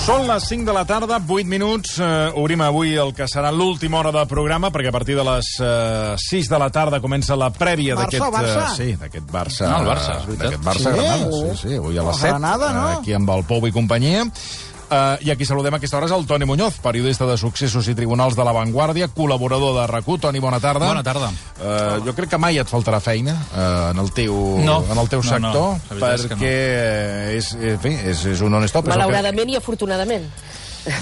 Són les 5 de la tarda, 8 minuts. Uh, obrim avui el que serà l'última hora de programa, perquè a partir de les uh, 6 de la tarda comença la prèvia Barça d'aquest... Barça? Uh, sí, d'aquest Barça. No, el Barça, és veritat. D'aquest Barça Sí? Granada, sí, sí, avui a les El 7. Granada, no? Aquí amb el Pou i companyia. Uh, I aquí saludem a aquesta hora és el Toni Muñoz, periodista de Successos i Tribunals de la Vanguardia, col·laborador de rac Toni, bona tarda. Bona tarda. Uh, jo crec que mai et faltarà feina uh, en el teu, No. en el teu No, no. sector, La veritat és perquè eh, és, en fi, és, és un non-stop. és el que- Malauradament i afortunadament.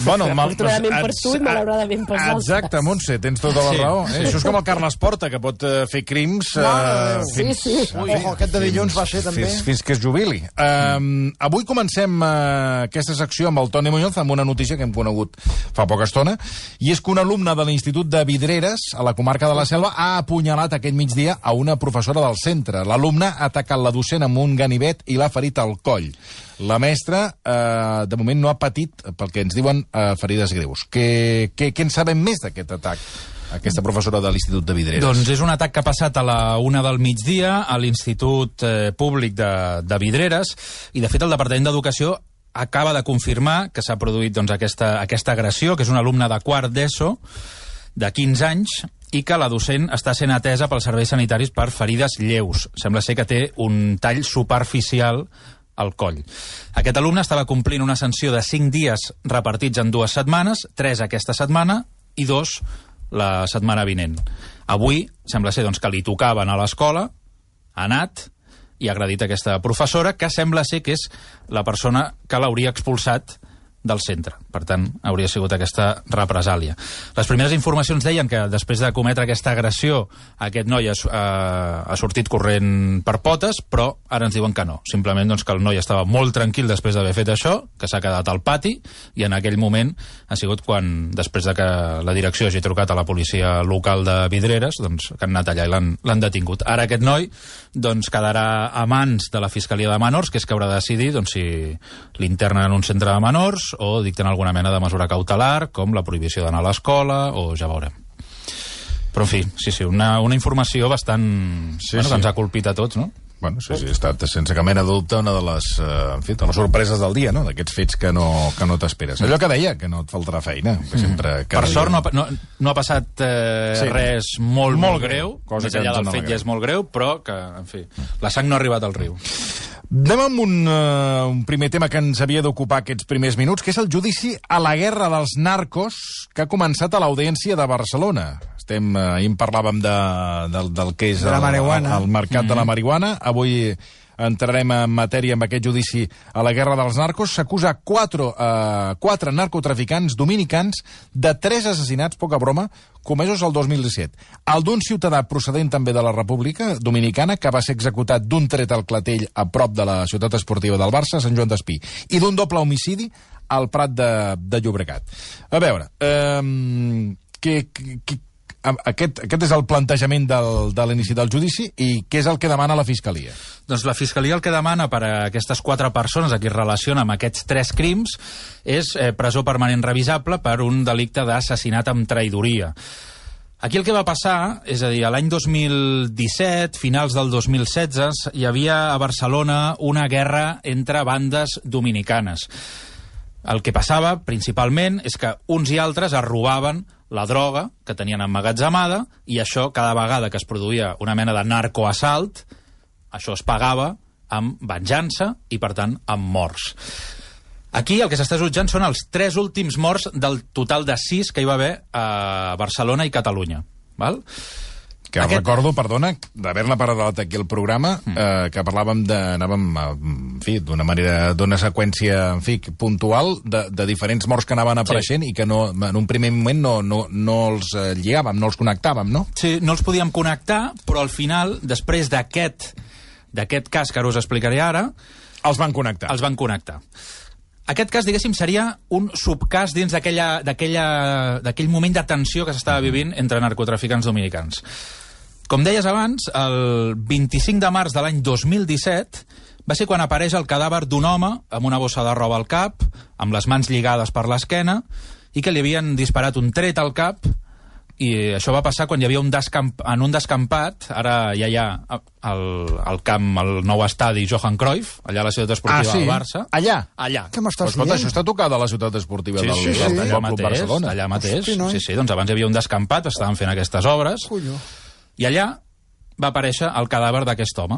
Bueno, mal, Afortunadament per tu i malauradament pels altres. Exacte, Montse, tens tota la Sí. raó. Eh? Això és com el Carles Porta, que pot eh, fer crims... Eh, de Déu. fins, Sí, sí. Ui, ojo, aquest de dilluns va ser també. Fins, fins que es jubili. Um, avui comencem uh, aquesta secció amb el Toni Muñoz amb una notícia que hem conegut fa poca estona, i és que un alumne de l'Institut de Vidreres, a la comarca de la Selva, ha apunyalat aquest migdia a una professora del centre. L'alumne ha atacat la docent amb un ganivet i l'ha ferit al coll. La mestra, eh, de moment, no ha patit, pel que ens diuen, eh, ferides greus. Què, què, què en sabem més d'aquest atac? Aquesta professora de l'Institut de Vidreres. Doncs és un atac que ha passat a la una del migdia a l'Institut eh, Públic de, de Vidreres i, de fet, el Departament d'Educació acaba de confirmar que s'ha produït doncs, aquesta, aquesta agressió, que és un alumne de quart d'ESO, de 15 anys, i que la docent està sent atesa pels serveis sanitaris per ferides lleus. Sembla ser que té un tall superficial al coll. Aquest alumne estava complint una sanció de 5 dies repartits en dues setmanes, 3 aquesta setmana i 2 la setmana vinent. Avui sembla ser doncs, que li tocava anar a l'escola, ha anat i ha agredit aquesta professora, que sembla ser que és la persona que l'hauria expulsat del centre. Per tant, hauria sigut aquesta represàlia. Les primeres informacions deien que després de cometre aquesta agressió aquest noi ha, eh, ha sortit corrent per potes, però ara ens diuen que no. Simplement doncs, que el noi estava molt tranquil després d'haver fet això, que s'ha quedat al pati, i en aquell moment ha sigut quan, després de que la direcció hagi trucat a la policia local de Vidreres, doncs, que han anat allà i l'han detingut. Ara aquest noi doncs, quedarà a mans de la Fiscalia de Menors, que és que haurà de decidir doncs, si l'internen en un centre de menors o dicten alguna mena de mesura cautelar, com la prohibició d'anar a l'escola, o ja veurem. Però, en fi, sí, sí, una, una informació bastant... Sí, bueno, sí. que ens ha colpit a tots, no? Bueno, sí, sí, ha estat sense cap mena de dubte una de les, eh, en fi, de les sorpreses del dia, no? D'aquests fets que no, que no t'esperes. Allò que deia, que no et faltarà feina. Que sempre, Mm. Per sort no, no, no ha passat eh, Sí. res molt, Molt molt greu, cosa més que enllà del fet ja és molt greu, però que, en fi, la sang no ha arribat al riu. Anem amb un, uh, un primer tema que ens havia d'ocupar aquests primers minuts, que és el judici a la guerra dels narcos que ha començat a l'Audiència de Barcelona. Estem, uh, ahir en parlàvem de, del, del que és De la el, el, el mercat mm -hmm. de la marihuana. Avui entrarem en matèria amb aquest judici a la guerra dels narcos. S'acusa quatre, uh, quatre narcotraficants dominicans de tres assassinats, poca broma, comesos el 2017. El d'un ciutadà procedent també de la República Dominicana, que va ser executat d'un tret al clatell a prop de la ciutat esportiva del Barça, Sant Joan d'Espí, i d'un doble homicidi al Prat de, de Llobregat. A veure, eh, que, aquest, aquest és el plantejament del, de l'inici del judici i què és el que demana la Fiscalia? Doncs la Fiscalia el que demana per a aquestes quatre persones a qui es relaciona amb aquests tres crims és eh, presó permanent revisable per un delicte d'assassinat amb traïdoria. Aquí el que va passar, és a dir, l'any 2017, finals del 2016, hi havia a Barcelona una guerra entre bandes dominicanes. El que passava, principalment, és que uns i altres es robaven la droga que tenien emmagatzemada i això, cada vegada que es produïa una mena de narcoassalt, això es pagava amb venjança i, per tant, amb morts. Aquí el que s'està jutjant són els tres últims morts del total de sis que hi va haver a Barcelona i Catalunya. Val? Que Aquest... Recordo, perdona, d'haver-la parlat aquí al programa, mm. eh, que parlàvem de, anàvem, eh, en fi, d'una manera, d'una seqüència, en fi, puntual, de, de diferents morts que anaven apareixent sí. i que no, en un primer moment no, no, no els eh, lligàvem, no els connectàvem, no? Sí, no els podíem connectar, però al final, després d'aquest d'aquest cas que ara us explicaré ara, Els van connectar. els van connectar. Aquest cas, diguéssim, seria un subcas dins d'aquell moment de tensió que s'estava vivint entre narcotraficants dominicans. Com deies abans, el 25 de març de l'any 2017 va ser quan apareix el cadàver d'un home amb una bossa de roba al cap, amb les mans lligades per l'esquena, i que li havien disparat un tret al cap i això va passar quan hi havia un descamp... en un descampat, ara ja hi ha el, el camp, el nou estadi Johan Cruyff, allà a la ciutat esportiva Ah, sí? del Barça. Allà? Allà. Què m'estàs escolta, dient? això està tocada a la ciutat esportiva Sí, del, sí, sí, del allà Futbol Club mateix, Barcelona. allà mateix. Hosti, noi. sí, sí, doncs abans hi havia un descampat, estaven fent aquestes obres, Colló. I allà va aparèixer el cadàver d'aquest home.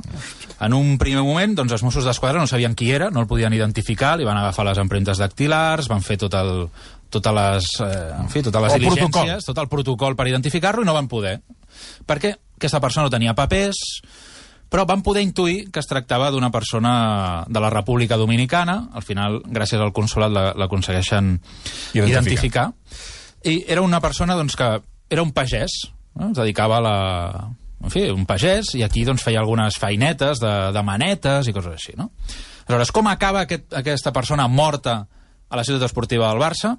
En un primer moment, doncs, els Mossos d'Esquadra no sabien qui era, no el podien identificar, li van agafar les empremtes dactilars, van fer tot el, totes les, eh, en fi, totes les El diligències, protocol. tot el protocol per identificar-lo i no van poder. Perquè aquesta persona no tenia papers, però van poder intuir que es tractava d'una persona de la República Dominicana. Al final, gràcies al consolat, la- l'aconsegueixen Identificar. identificar. I era una persona doncs, que era un pagès, no? es dedicava a la... En fi, un pagès, i aquí doncs, feia algunes feinetes de, de manetes i coses així, no? Aleshores, com acaba aquest, aquesta persona morta a la ciutat esportiva del Barça?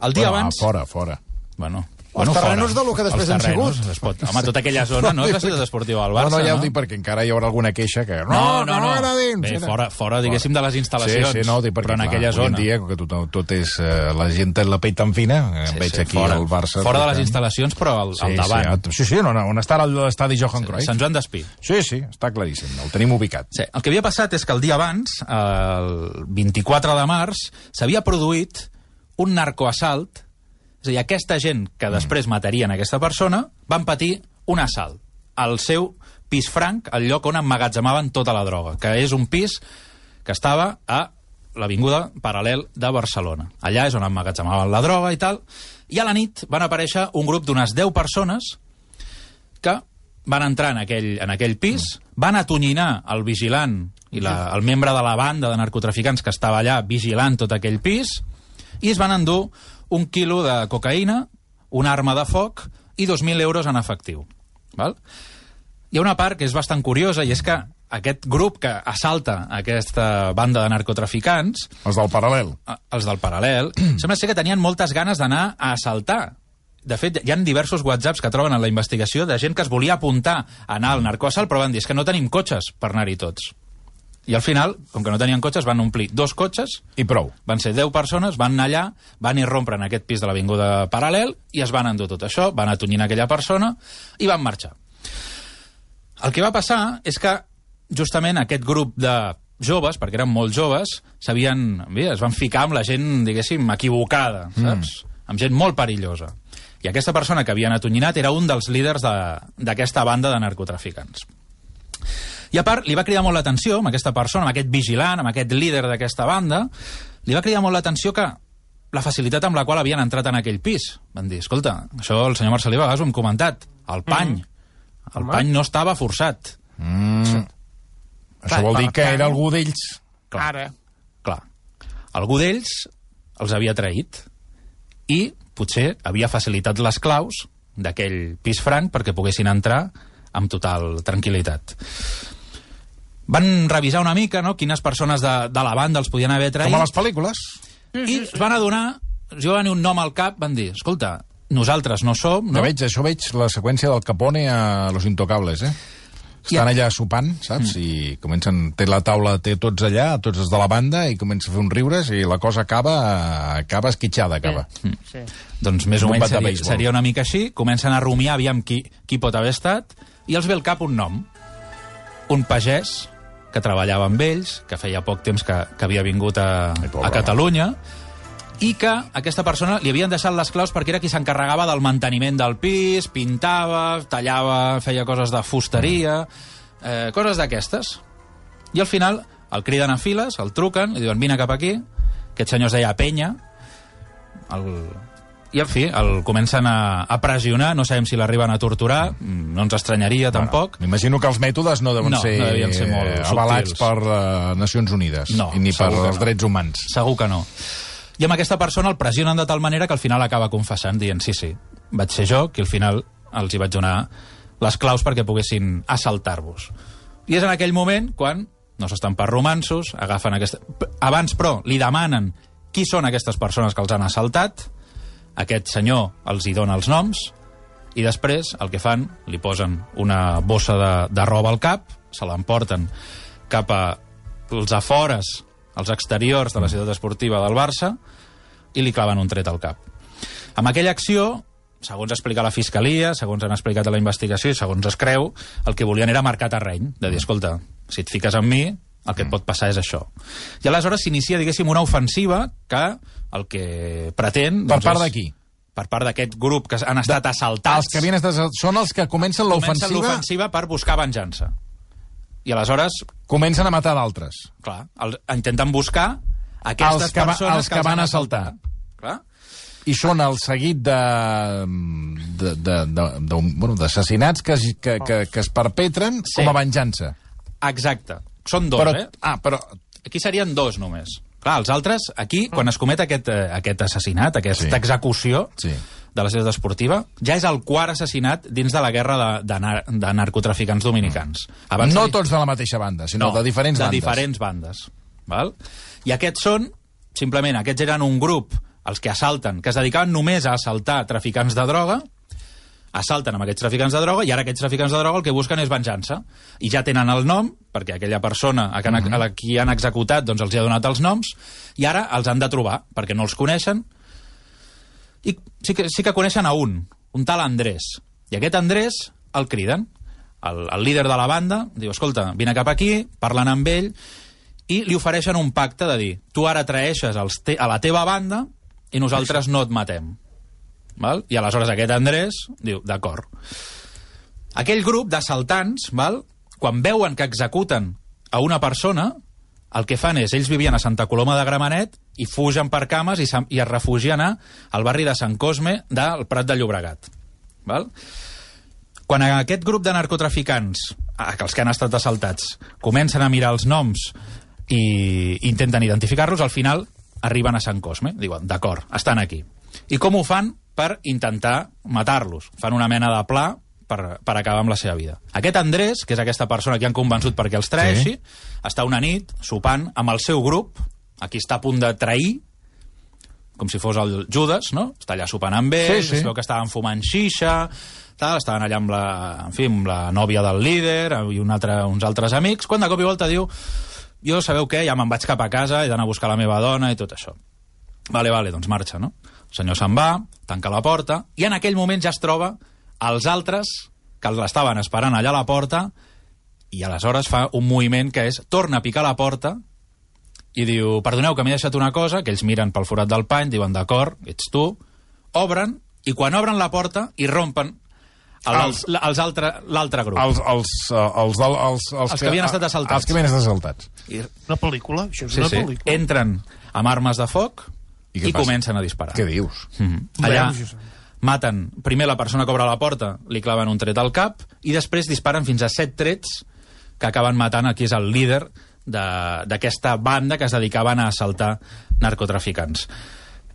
El dia Bueno, abans... Fora, fora. Bueno, Els bueno, terrenos fora. de lo que després Els han sigut. Es pot, home, tota aquella zona no és la ciutat esportiva del Barça, no, no, ja no? ho dic perquè encara hi haurà alguna queixa que... No, no, no. era dins. Bé, fora, fora, diguéssim, de les instal·lacions. Sí, sí, no, dic perquè, però en clar, aquella en zona. dia, que tot, tot és... Eh, la gent té la pell tan fina, sí, Sí, veig sí, aquí fora, el Barça... Fora de les instal·lacions, però al, Sí, al davant. Sí, sí, sí on, on està l'estadi Johan Cruyff. Sant Joan d'Espí. Sí, sí, està claríssim, el tenim ubicat. Sí, el que havia passat és que el dia abans, el 24 de març, s'havia produït un narcoassalt, és a dir, aquesta gent que després matarien aquesta persona van patir un assalt al seu pis franc, al lloc on emmagatzemaven tota la droga, que és un pis que estava a l'avinguda Paral·lel de Barcelona. Allà és on emmagatzemaven la droga i tal, i a la nit van aparèixer un grup d'unes 10 persones que van entrar en aquell, en aquell pis, van atonyinar el vigilant i la, el membre de la banda de narcotraficants que estava allà vigilant tot aquell pis, i es van endur un quilo de cocaïna, una arma de foc i 2.000 euros en efectiu. Val? Hi ha una part que és bastant curiosa, i és que aquest grup que assalta aquesta banda de narcotraficants, Els del paral·lel. els del Paral·lel, sembla ser que tenien moltes ganes d'anar a assaltar. De fet, hi ha diversos whatsapps que troben en la investigació de gent que es volia apuntar a anar al narcoassalt, però van dir "És que no tenim cotxes per anar-hi tots. I al final, com que no tenien cotxes, van omplir dos cotxes, I prou. van ser 10 persones, van anar allà, van irrompre en aquest pis de l'Avinguda Paral·lel i es van endur tot això, van atonyinar aquella persona i van marxar. El que va passar és que justament aquest grup de joves, perquè eren molt joves, s'havien, bé, es van ficar amb la gent, diguéssim, equivocada, saps? Amb gent molt perillosa. I aquesta persona que havien atonyinat era un dels líders de- d'aquesta banda de narcotraficants. I a part, li va cridar molt l'atenció, amb aquesta persona, amb aquest vigilant, amb aquest líder d'aquesta banda, li va cridar molt l'atenció que la facilitat amb la qual havien entrat en aquell pis. Van dir, escolta, això el senyor Marcelí vegades ho hem comentat, el pany. El pany no estava forçat. Mm. Això vol dir que era algú d'ells. Clar. Ara. Clar. Algú d'ells els havia traït i potser havia facilitat les claus d'aquell pis franc perquè poguessin entrar amb total tranquil·litat. Van revisar una mica no, quines persones de, de la banda els podien haver traït Com a les pel·lícules. i es van adonar, els va venir un nom al cap, van dir, escolta, nosaltres no som, No? no? veig, això veig la seqüència del Capone a Los Intocables, eh? Estan allà sopant, saps? Mm. I comencen... Té la taula, té tots allà, tots els de la banda, i comença a fer uns riures, i la cosa acaba, acaba esquitxada, acaba. Mm. Sí. Doncs més o menys seria, seria una mica així, comencen a rumiar aviam qui, qui pot haver estat, i els ve al cap un nom. Un pagès que treballava amb ells, que feia poc temps que, que havia vingut a, a. Catalunya, i que aquesta persona li havien deixat les claus perquè era qui s'encarregava del manteniment del pis, pintava, tallava, feia coses de fusteria, eh, coses d'aquestes. I al final el criden a files, el truquen, li diuen vine cap aquí, aquest senyor es deia Penya, el... i en fi, el comencen a, a pressionar, no sabem si l'arriben a torturar, no ens estranyaria tampoc. M'imagino que els mètodes no deuen No, ser, no devien ser molt eh, avalats subtils. per uh, Nacions Unides, No, ni per que els no. drets humans. Segur que no. I amb aquesta persona el pressionen de tal manera que al final acaba confessant, dient sí, sí, vaig ser jo qui al final els hi vaig donar les claus perquè poguessin assaltar-vos. I és en aquell moment quan no s'estan per romansos, agafen aquesta... Abans, però, li demanen qui són aquestes persones que els han assaltat, aquest senyor els hi dona els noms, i després el que fan, li posen una bossa de, de roba al cap, se l'emporten cap a els afores, als exteriors de la ciutat esportiva del Barça, i li claven un tret al cap. Amb aquella acció segons explica la Fiscalia, segons han explicat a la investigació i segons es creu, el que volien era marcar terreny, de dir, escolta, si et fiques amb mi, el que et pot passar és això. I aleshores s'inicia, diguéssim, una ofensiva que el que pretén... Per doncs, part d'aquí? Per part d'aquest grup que han estat assaltats. Els que havien estat... Són els que comencen Comencen l'ofensiva... l'ofensiva per buscar venjança. I aleshores, Comencen a matar d'altres. clar, el, intenten buscar aquestes Els que va- persones els que van han assaltar. Clar. I són el seguit de de- de- de- d'un- bueno, d'assassinats que, que, que, que es perpetren Sí. com a venjança. Exacte. Són dos, però, eh? Ah, però... Aquí serien dos, només. Clar, els altres, aquí, quan es comet aquest, eh, aquest assassinat, aquesta Sí. execució Sí. de la ciutat esportiva, ja és el quart assassinat dins de la guerra de, de, nar de narcotraficants dominicans. no de- tots de la mateixa banda, sinó de diferents de bandes. diferents bandes. Val? I aquests són, simplement, aquests eren un grup, els que assalten, que es dedicaven només a assaltar traficants de droga, assalten amb aquests traficants de droga i ara aquests traficants de droga el que busquen és venjança. I ja tenen el nom, perquè aquella persona a, can, a la qui han executat doncs els hi ha donat els noms, i ara els han de trobar, perquè no els coneixen, i sí que, sí que coneixen a un, un tal Andrés. I aquest Andrés el criden. El, el líder de la banda diu, escolta, vine cap aquí, parlen amb ell, i li ofereixen un pacte de dir, tu ara traeixes els te a la teva banda i nosaltres no et matem. Val? I aleshores aquest Andrés diu, d'acord. Aquell grup d'assaltants, val? quan veuen que executen a una persona, el que fan és, ells vivien a Santa Coloma de Gramenet i fugen per cames i, i es refugien a, al barri de Sant Cosme del Prat de Llobregat. Val? Quan aquest grup de narcotraficants, els que han estat assaltats, comencen a mirar els noms i intenten identificar-los, al final arriben a Sant Cosme. Diuen, d'acord, estan aquí. I com ho fan? Per intentar matar-los. Fan una mena de pla per, per acabar amb la seva vida. Aquest Andrés, que és aquesta persona que han convençut perquè els traeixi, sí. està una nit sopant amb el seu grup, aquí està a punt de trair, com si fos el Judas, no? Està allà sopant amb ells, Sí, sí. es veu que estaven fumant xixa, tal, estaven allà amb la, en fi, amb la nòvia del líder i un altre, uns altres amics, quan de cop i volta diu jo sabeu què, ja me'n vaig cap a casa, he d'anar a buscar la meva dona i tot això. Vale, vale, doncs marxa, no? El senyor se'n va, tanca la porta, i en aquell moment ja es troba els altres que l'estaven esperant allà a la porta i aleshores fa un moviment que és torna a picar la porta i diu, perdoneu que m'he deixat una cosa, que ells miren pel forat del pany, diuen, d'acord, ets tu, obren, i quan obren la porta, i rompen el- Els- els, els altre, l'altre grup. Els, els, eh, els, del- els, els, Els que havien estat assaltats. Els que havien estat assaltats. I, Una pel·lícula? Això és sí, una sí, pel·lícula. entren amb armes de foc I i, passa? comencen a disparar. Què dius? Mhm. Allà Veus, Josep. maten primer la persona que obre la porta, li claven un tret al cap i després disparen fins a set trets que acaben matant a qui és el líder de- d'aquesta banda que es dedicaven a assaltar narcotraficants.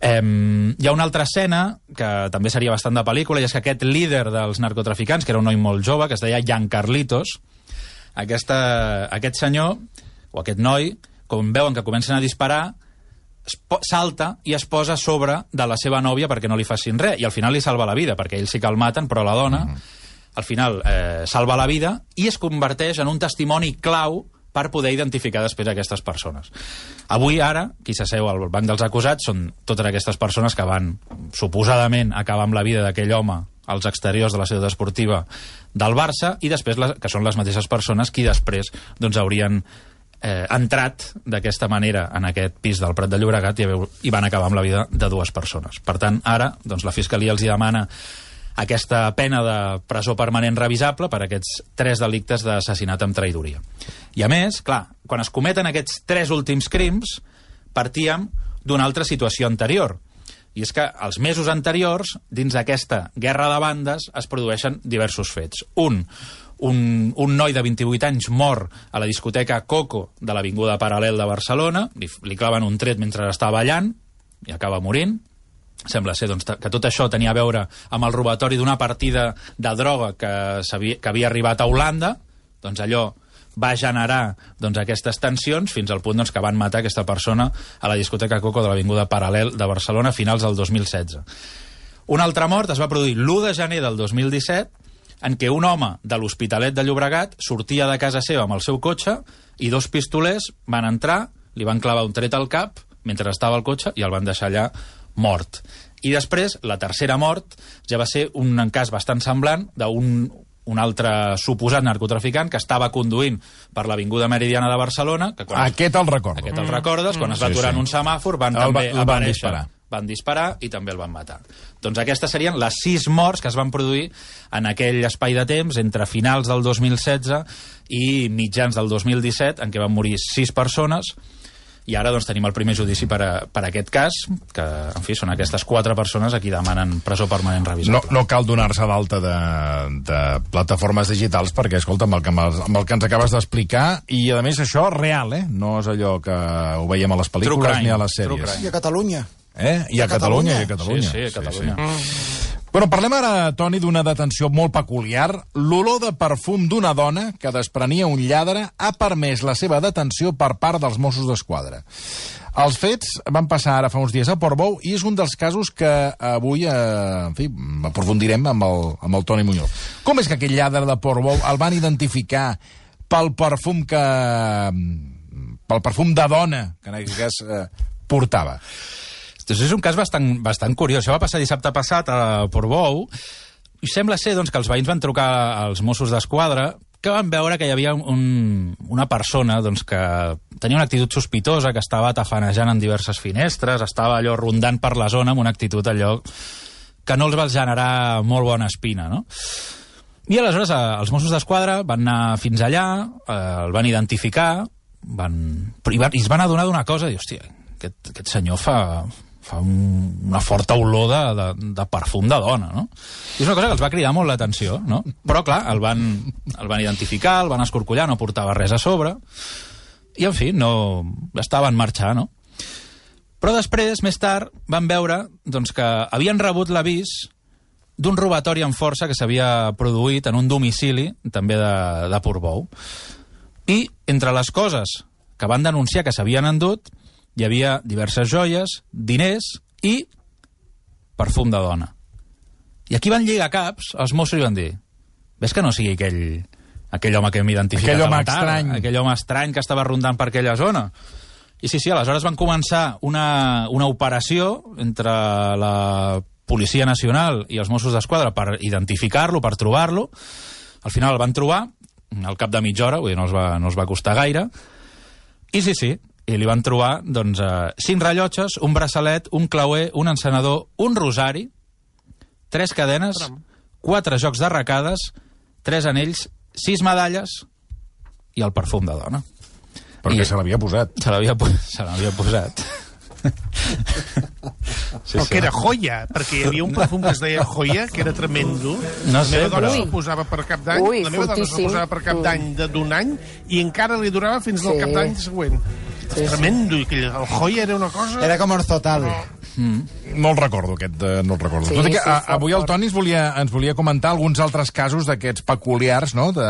Eh, hi ha una altra escena que també seria bastant de pel·lícula i és que aquest líder dels narcotraficants, que era un noi molt jove, que es deia Jan Carlitos, aquesta, aquest senyor, o aquest noi, com veuen que comencen a disparar, salta i es posa sobre de la seva nòvia perquè no li facin res, i al final li salva la vida, perquè ell sí que el maten, però la dona, al final, eh, salva la vida i es converteix en un testimoni clau per poder identificar després aquestes persones. Avui, ara, qui s'asseu al banc dels acusats són totes aquestes persones que van, suposadament, acabar amb la vida d'aquell home als exteriors de la ciutat esportiva del Barça i després, les, que són les mateixes persones qui després doncs, haurien eh, entrat d'aquesta manera en aquest pis del Prat de Llobregat i, i van acabar amb la vida de dues persones. Per tant, ara doncs, la Fiscalia els hi demana aquesta pena de presó permanent revisable per aquests tres delictes d'assassinat amb traïdoria. I a més, clar, quan es cometen aquests tres últims crims, partíem d'una altra situació anterior. I és que els mesos anteriors, dins d'aquesta guerra de bandes, es produeixen diversos fets. Un, un, un noi de 28 anys mor a la discoteca Coco de l'Avinguda Paral·lel de Barcelona, li, li claven un tret mentre està ballant i acaba morint. Sembla ser doncs, que tot això tenia a veure amb el robatori d'una partida de droga que, s'havia- que havia arribat a Holanda, doncs allò va generar doncs, aquestes tensions fins al punt doncs, que van matar aquesta persona a la discoteca Coco de l'Avinguda Paral·lel de Barcelona a finals del 2016. Una altra mort es va produir l'1 de gener del 2017 en què un home de l'Hospitalet de Llobregat sortia de casa seva amb el seu cotxe i dos pistolers van entrar, li van clavar un tret al cap mentre estava al cotxe i el van deixar allà mort. I després, la tercera mort ja va ser un cas bastant semblant d'un un altre suposat narcotraficant que estava conduint per l'Avinguda Meridiana de Barcelona, que quan, Aquest el recordo. aquest el recordes, quan es va Sí, aturar sí. en un semàfor van El va- també el van aparèixer disparar. Van disparar i també el van matar. Doncs aquestes serien les sis morts que es van produir en aquell espai de temps entre finals del 2016 i mitjans del 2017, en què van morir sis persones, i ara doncs, tenim el primer judici per, a, per a aquest cas, que, en fi, són aquestes quatre persones a qui demanen presó permanent No, revisable. no cal donar-se d'alta de, de plataformes digitals perquè, escolta, amb el que, amb el que ens acabes d'explicar, i a més això real, eh? No és allò que ho veiem a les pel·lícules crime, ni a les sèries. I a Catalunya. Eh? I a, A Catalunya, i a Catalunya. Catalunya. Sí, sí, a Catalunya. Bueno, parlem ara, Toni, d'una detenció molt peculiar. L'olor de perfum d'una dona que desprenia un lladre ha permès la seva detenció per part dels Mossos d'Esquadra. Els fets van passar ara fa uns dies a Portbou i és un dels casos que avui, eh, en fi, aprofundirem amb el, amb el Toni Muñoz. Com és que aquell lladre de Portbou el van identificar pel perfum que... pel perfum de dona que en aquest cas eh, portava? Doncs és un cas bastant, bastant curiós. Això va passar dissabte passat a Portbou i sembla ser doncs, que els veïns van trucar als Mossos d'Esquadra que van veure que hi havia un, una persona doncs, que tenia una actitud sospitosa, que estava tafanejant en diverses finestres, estava allò rondant per la zona amb una actitud allò que no els va generar molt bona espina, no? I aleshores eh, els Mossos d'Esquadra van anar fins allà, eh, el van identificar, van, i, van, i es van adonar d'una cosa, i hòstia, aquest, aquest senyor fa, fa un, una forta olor de, de, de perfum de dona, no? I és una cosa que els va cridar molt l'atenció, no? Però, clar, el van, el van identificar, el van escorcollar, no portava res a sobre, i, en fi, no... estava en marxar, no? Però després, més tard, van veure doncs, que havien rebut l'avís d'un robatori en força que s'havia produït en un domicili, també de, de Portbou. I entre les coses que van denunciar que s'havien endut, hi havia diverses joies, diners i perfum de dona. I aquí van lligar caps, els Mossos i van dir ves que no sigui aquell, aquell home que hem identificat Aquell a la home tarda, estrany." aquell home estrany que estava rondant per aquella zona. I sí, sí, aleshores van començar una, una operació entre la Policia Nacional i els Mossos d'Esquadra per identificar-lo, per trobar-lo. Al final el van trobar, al cap de mitja hora, vull dir, no els va, no els va costar gaire. I sí, sí, i li van trobar doncs, eh, cinc rellotges, un braçalet, un clauer, un encenedor, un rosari, tres cadenes, quatre jocs d'arracades, tres anells, sis medalles i el perfum de dona. Perquè I- se l'havia posat. Se l'havia se l'havia posat. Sí, el que era joia, perquè hi havia un perfum que es deia joia, que era tremendo. No la sé, meva dona però- se'l posava per cap d'any, la meva dona se'l fortíssim. posava per cap d'any de- d'un any, i encara li durava fins al Sí. cap d'any següent. Sí, sí. Tremendo, i aquell, el joia era una cosa... Era com Orzotal. No el recordo, aquest, eh, no el recordo. Sí, Tot i que sí, a, avui el. Toni ens volia, ens volia comentar alguns altres casos d'aquests peculiars, no?, de,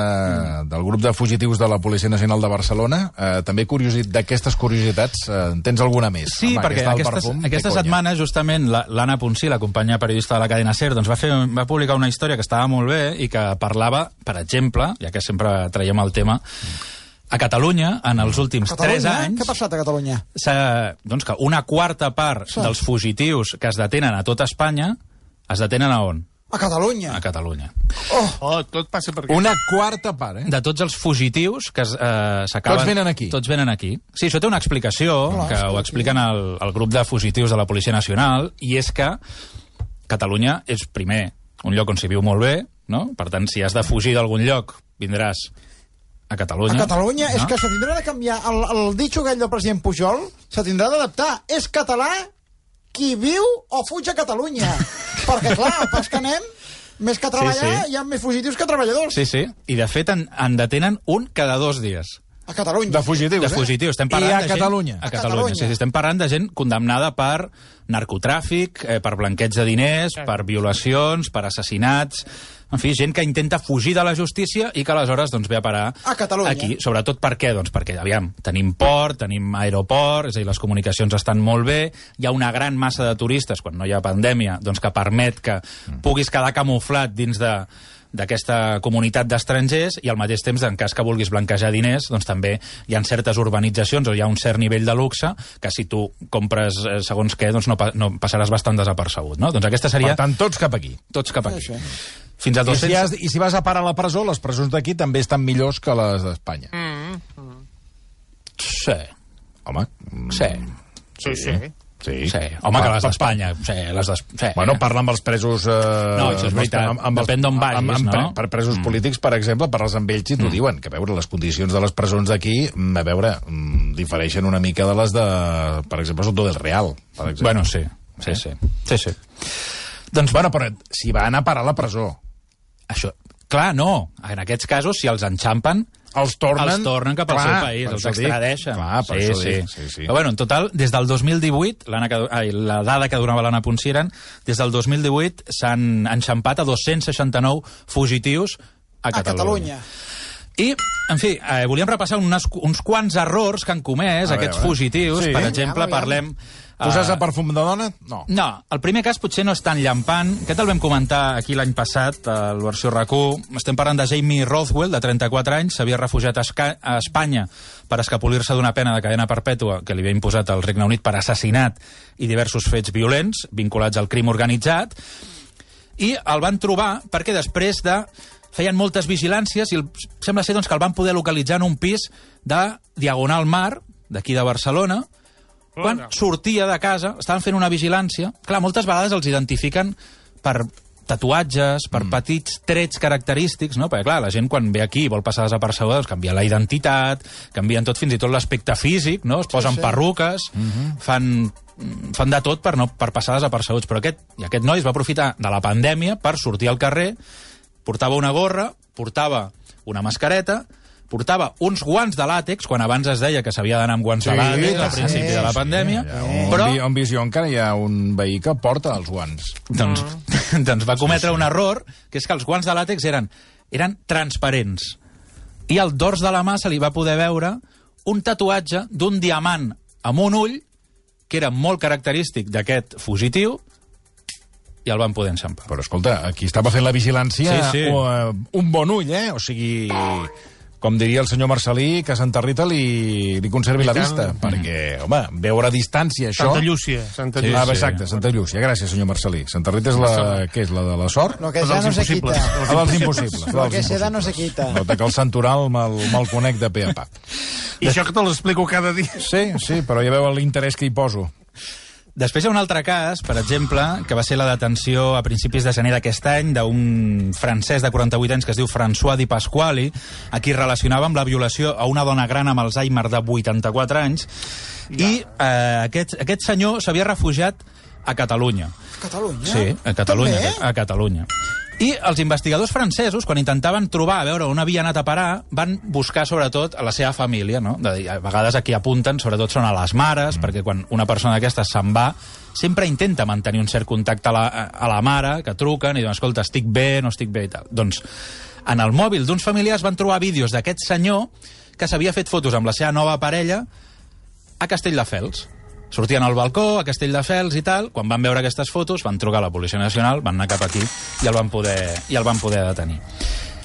del grup de fugitius de la Policia Nacional de Barcelona. Eh, també curiosit d'aquestes curiositats, eh, en tens alguna més? Sí, Home, perquè aquesta perfum, aquesta setmana, justament, la- l'Anna Ponsí, la companya periodista de la cadena SER, doncs va, fer, va publicar una història que estava molt bé i que parlava, per exemple, ja que sempre traiem el tema, a Catalunya, en els últims 3 Catalunya? anys... Què ha passat a Catalunya? doncs que una quarta part Sí. dels fugitius que es detenen a tot Espanya es detenen a on? A Catalunya. A Catalunya. Oh, tot passa per aquí. Una quarta part, eh? De tots els fugitius que es, eh, s'acaben... Tots venen aquí. Tots venen aquí. Sí, això té una explicació, Clar, que ho expliquen el, el grup de fugitius de la Policia Nacional, i és que Catalunya és, primer, un lloc on s'hi viu molt bé, no? Per tant, si has de fugir d'algun lloc, vindràs a Catalunya. A Catalunya no? és que se tindrà de canviar el, el ditxo aquell del president Pujol se tindrà d'adaptar. És català qui viu o fuig a Catalunya. Perquè, clar, pas que anem, més que treballar, Sí, sí. hi ha més fugitius que treballadors. Sí, sí. I, de fet, en, en detenen un cada dos dies. A Catalunya. De fugitius, de fugitius. Estem parlant I a de gent- Catalunya. A A Catalunya, Catalunya. sí, sí. Estem parlant de gent condemnada per narcotràfic, eh, per blanqueig de diners, per violacions, per assassinats... En fi, gent que intenta fugir de la justícia i que aleshores doncs, ve a parar A Catalunya. aquí. Sobretot per què? Doncs perquè, aviam, tenim port, tenim aeroport, és a dir, les comunicacions estan molt bé, hi ha una gran massa de turistes, quan no hi ha pandèmia, doncs que permet que puguis quedar camuflat dins de d'aquesta comunitat d'estrangers i al mateix temps, en cas que vulguis blanquejar diners, doncs també hi ha certes urbanitzacions o hi ha un cert nivell de luxe que si tu compres eh, segons què, doncs no, pa no passaràs bastant desapercebut, no? Doncs aquesta seria Per tant, tots cap aquí. tots cap aquí. Això. Fins a I si, 200... has, I si vas a parar a la presó, les presons d'aquí també estan millors que les d'Espanya. Sí, Home, mm, sí. Sí, sí. sí. Sí, home, que les Pa- pa- d'Espanya. Sí, les d'Es- sí. Bueno, parla amb els presos... Eh, No, això és veritat. Depèn d'on vagis, amb, amb, no? Per, per presos mm. polítics, per exemple, parles amb ells i t'ho mm. diuen, que a veure, les condicions de les presons d'aquí, mm, a veure, mm, difereixen una mica de les de, per exemple, Soto del Real, per exemple. Bueno, sí, sí, sí. sí, sí. doncs, bueno, però si va anar a parar a la presó, Això, clar, no. En aquests casos, si els enxampen, els tornen... els tornen cap al Clar, seu país, els extradeixen. Clar, per sí, això sí. dic, sí, sí. Però bueno, en total, des del 2018, l'Anna que, ai, la dada que donava l'Anna Poncieren, des del 2018 s'han enxampat a 269 fugitius a A Catalunya. I, en fi, eh, volíem repassar unes, uns quants errors que han comès A aquests veure. fugitius. Sí. Per exemple, Aviam, aviam. parlem... Posar-se eh, perfum de dona? No. no, el primer cas potser no és tan llampant. Aquest el vam comentar aquí l'any passat, a la versió RAC1. Estem parlant de Jamie Rothwell, de 34 anys, s'havia refugiat a, Esca a Espanya per escapolir-se d'una pena de cadena perpètua que li havia imposat el Regne Unit per assassinat i diversos fets violents vinculats al crim organitzat. I el van trobar perquè després de feien moltes vigilàncies i el, sembla ser doncs, que el van poder localitzar en un pis de Diagonal Mar, d'aquí de Barcelona, quan sortia de casa, estaven fent una vigilància... Clar, moltes vegades els identifiquen per tatuatges, per mm. petits trets característics, no? Perquè, clar, la gent quan ve aquí i vol passar desapercebuda, doncs canvia la identitat, canvien tot, fins i tot l'aspecte físic, no? Es posen sí. perruques, fan, fan de tot per, no, per passar desapercebuts. Però aquest, i aquest noi es va aprofitar de la pandèmia per sortir al carrer, portava una gorra, portava una mascareta, portava uns guants de làtex, quan abans es deia que s'havia d'anar amb guants de Sí, làtex al sí, principi de la sí, pandèmia, ha un, però on visió encara hi ha un veí que porta els guants. doncs, doncs va cometre un error, que és que els guants de làtex eren, eren transparents. I al dors de la mà se li va poder veure un tatuatge d'un diamant amb un ull, que era molt característic d'aquest fugitiu, i el van poder enxampar. Però escolta, aquí estava fent la vigilància Sí, sí. uh, un bon ull, eh? O sigui, com diria el senyor Marcelí, que a Santa Rita li, li conservi la tant. vista. Perquè, home, veure a distància això... Santa Llúcia. Santa Sí, Ah, Llúcia. exacte, Santa Llúcia. Gràcies, senyor Marcelí. Santa Rita és la... Què és, la de la sort? Lo que ja no se quita. La dels impossibles. la dels que se da no se quita. Nota que el santoral me'l me conec de pe a pa. I això que te l'explico cada dia. Sí, sí, però ja veu l'interès que hi poso. Després hi ha un altre cas, per exemple, que va ser la detenció a principis de gener d'aquest any d'un francès de 48 anys que es diu François Di Pasquali, a qui relacionava amb la violació a una dona gran amb Alzheimer de 84 anys, i eh, aquest, aquest senyor s'havia refugiat a Catalunya. Catalunya? Sí, a Catalunya. També? A Catalunya. I els investigadors francesos, quan intentaven trobar, a veure on havia anat a parar, van buscar sobretot a la seva família, no? De, a vegades aquí apunten, sobretot són a les mares, mm. perquè quan una persona d'aquestes se'n va, sempre intenta mantenir un cert contacte a la, a la mare, que truquen i diuen, escolta, estic bé, no estic bé i tal. Doncs, en el mòbil d'uns familiars van trobar vídeos d'aquest senyor que s'havia fet fotos amb la seva nova parella a Castelldefels. Sortien al balcó, a Castelldefels i tal, quan van veure aquestes fotos van trucar a la Policia Nacional, van anar cap aquí i el van poder, i el van poder detenir.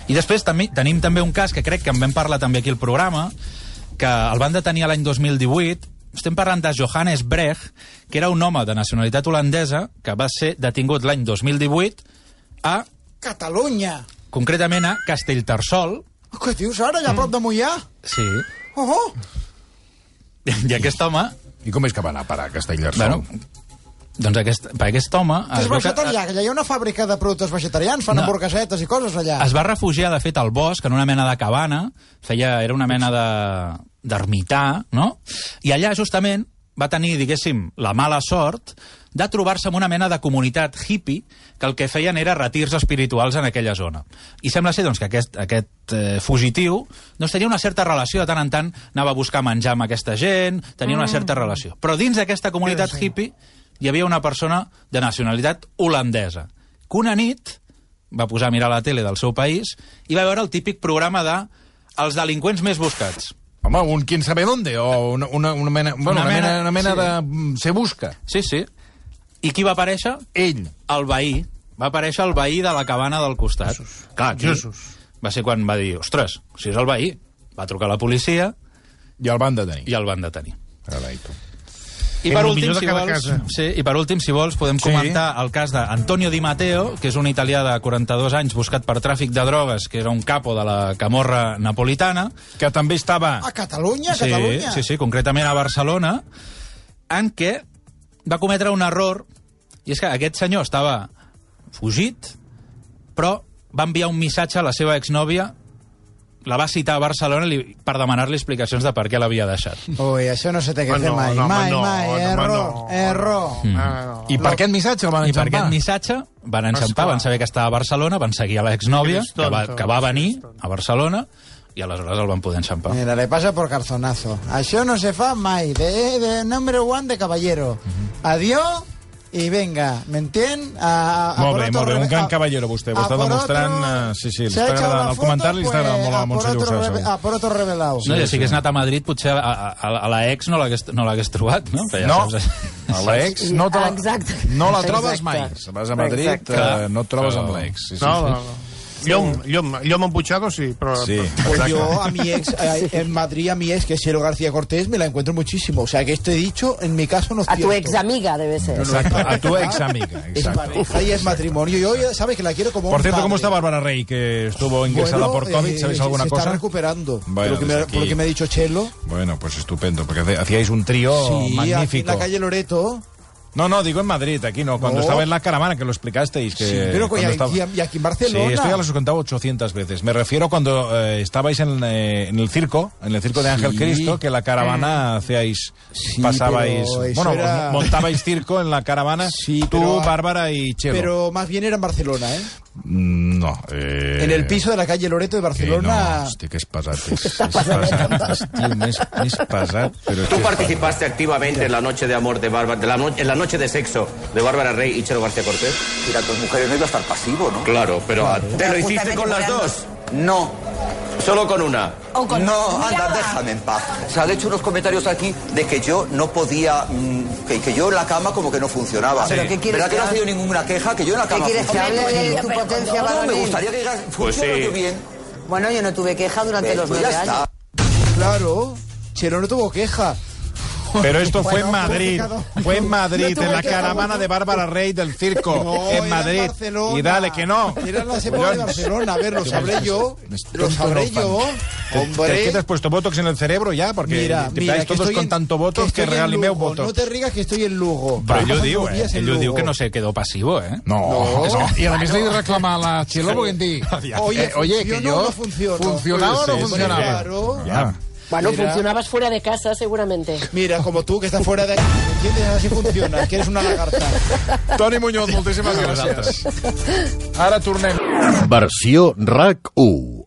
I després també, tenim també un cas que crec que en vam parlar també aquí al programa, que el van detenir l'any 2018, estem parlant de Johannes Brecht, que era un home de nacionalitat holandesa que va ser detingut l'any 2018 a, Catalunya. concretament a Castellterçol, Què dius ara, allà a prop de Mollà? sí, Oh, oh. i aquest home, I com és que va anar a parar a Castellterçol? bueno, doncs aquest, per aquest home... Que és es veu que- vegetarià, que allà hi ha una fàbrica de productes vegetarians, fan No. hamburguesetes i coses allà. Es va refugiar, de fet, al bosc, en una mena de cabana, feia, era una mena de d'ermità, no? I allà, justament, va tenir, diguéssim, la mala sort de trobar-se amb una mena de comunitat hippie que el que feien era retirs espirituals en aquella zona. I sembla ser doncs, que aquest, aquest eh, fugitiu doncs, tenia una certa relació, de tant en tant anava a buscar menjar amb aquesta gent, tenia una certa relació. Però dins d'aquesta comunitat hippie hi havia una persona de nacionalitat holandesa, que una nit va posar a mirar la tele del seu país i va veure el típic programa de els delinqüents més buscats. Home, un quién sabe dónde, o una, una, una mena, bueno, una, Una mena, mena- una mena sí. de... mm, Se busca. Sí, sí. I qui va aparèixer? Ell. El veí va aparèixer el veí de la cabana del costat. Clar, aquí Jesús. va ser quan va dir, ostres, si és el veí, va trucar a la policia I el van detenir. i el van detenir. Carai, tu. I per, últim, si vols, casa. sí, I per últim, si vols, podem Sí. comentar el cas d'Antonio Di Matteo, que és un italià de 42 anys buscat per tràfic de drogues, que era un capo de la camorra napolitana. Que també estava... A Catalunya, a Sí, Catalunya. sí, sí, concretament a Barcelona, en què va cometre un error, i és que aquest senyor estava fugit, però va enviar un missatge a la seva exnòvia, la va citar a Barcelona li, per demanar-li explicacions de per què l'havia deixat. Ui, això no se té que fer no, mai, no, mai, no, mai, no, error, no. error. Ah, no. I per aquest missatge el van I per enxampar? aquest missatge van enxampar, Esclar. van saber que estava a Barcelona, van seguir a l'exnòvia, Que va, que va venir a Barcelona, i aleshores el van poder enxampar. Mira, le pasa por carzonazo. Això no se fa mai. De, de number one de caballero. Adiós i venga, m'entén? A, a Molt por bé, molt bé, un rebe- gran caballero vostè, ho està demostrant, otro- eh, sí, sí, li està agradant la el comentari, li està agradant molt a Montse segur. A por otro revelado. No, ja si hagués anat a Madrid, potser a, a, a la ex no l'hagués no trobat, no? Però ja No, a l'ex no, te la, Exacte. no la trobes mai. Vas a Madrid, eh, no et trobes amb l'ex. Sí, sí, No, no, no. Llom, llom, llom empuchado sí, però... Sí. Pues yo a mi ex, eh, en Madrid, a mi ex, que es Cielo García Cortés, me la encuentro muchísimo. O sea, que esto he dicho, en mi caso no es A tu cierto. ex amiga debe ser. Exacto, a tu ex amiga. Es Exacto. pareja y es matrimonio. Yo, ya sabes que la quiero como Por un cierto, ¿cómo está Bárbara Rey, que estuvo ingresada Bueno, por COVID? eh, ¿Sabéis se- alguna se cosa? está recuperando. Bueno, por, lo que me, desde por lo aquí- que me ha dicho Chelo. Bueno, pues estupendo, porque hace- hacíais un trío Sí, aquí en magnífico. la calle Loreto. No, no, digo en Madrid, aquí no, cuando No. estaba en la caravana, que lo explicasteis. Que Sí, pero cuando y, estaba- y aquí en Barcelona. Sí, esto ya lo he contado 800 veces. Me refiero cuando eh, estabais en, eh, en el circo, en el circo de Ángel Sí. Cristo, que la caravana hacíais, Sí, pasabais, bueno, era- montabais circo en la caravana, Sí, tú, pero- Bárbara y Chelo. Pero más bien era en Barcelona, ¿eh? Mm, No. Eh... En el piso de la calle Loreto de que Barcelona. no, hosti, que és pesat. És, és pesat, hòstia, més, més pesat. Però és Tú que participaste activamente en la noche de amor de Bárbara, de la no- en la noche de sexo de Bárbara Rey y Chelo García Cortés. Mira, dos mujeres no iba a estar pasivo, ¿no? Claro, pero ¿te lo hiciste con las dos? No, Solo con una. O con no, anda, mirada. déjame en paz. Se han hecho unos comentarios aquí de que yo no podía, mm, que, que yo en la cama como que no funcionaba. ¿Pero qué quieres ¿Verdad que que no ha sido ninguna queja? Que yo en la ¿Qué cama quieres que hable de tu potencia No, me gustaría que digas, Pues funciona sí. yo bien. Bueno, yo no tuve queja durante Pues los ya nueve está. años. Claro. Chelo no tuvo queja. Pero esto fue en Madrid, complicado. fue en Madrid, No en la que- caravana de Bárbara Rey del circo, No, en Madrid. Barcelona. y dale que no. Era la semana de Barcelona. A ver, lo sabré yo. Lo sabré yo. ¿Qué Hombre. te has puesto botox en el cerebro ya? Porque Mira, te mira, que todos estoy con en- tanto botox que, estoy en regalimeu Lugo. botox. No te rigas que estoy en Lugo. Però ell ho diu, eh? en Ell ho diu que no se quedó passivo, eh? No, No. Es- y además le reclama a la Chelo porque en ti. Oye, Eh, oye, que ¿funcionó yo o no o no Sí, sí, funcionaba. claro. Ya. Bueno, Mira. funcionabas fuera de casa seguramente. Mira, como tú que estás fuera de aquí, ¿me entiendes? Así funciona, que eres una lagarta. Toni Muñoz, moltíssimes gràcies. Ara tornem. Versió RAC 1.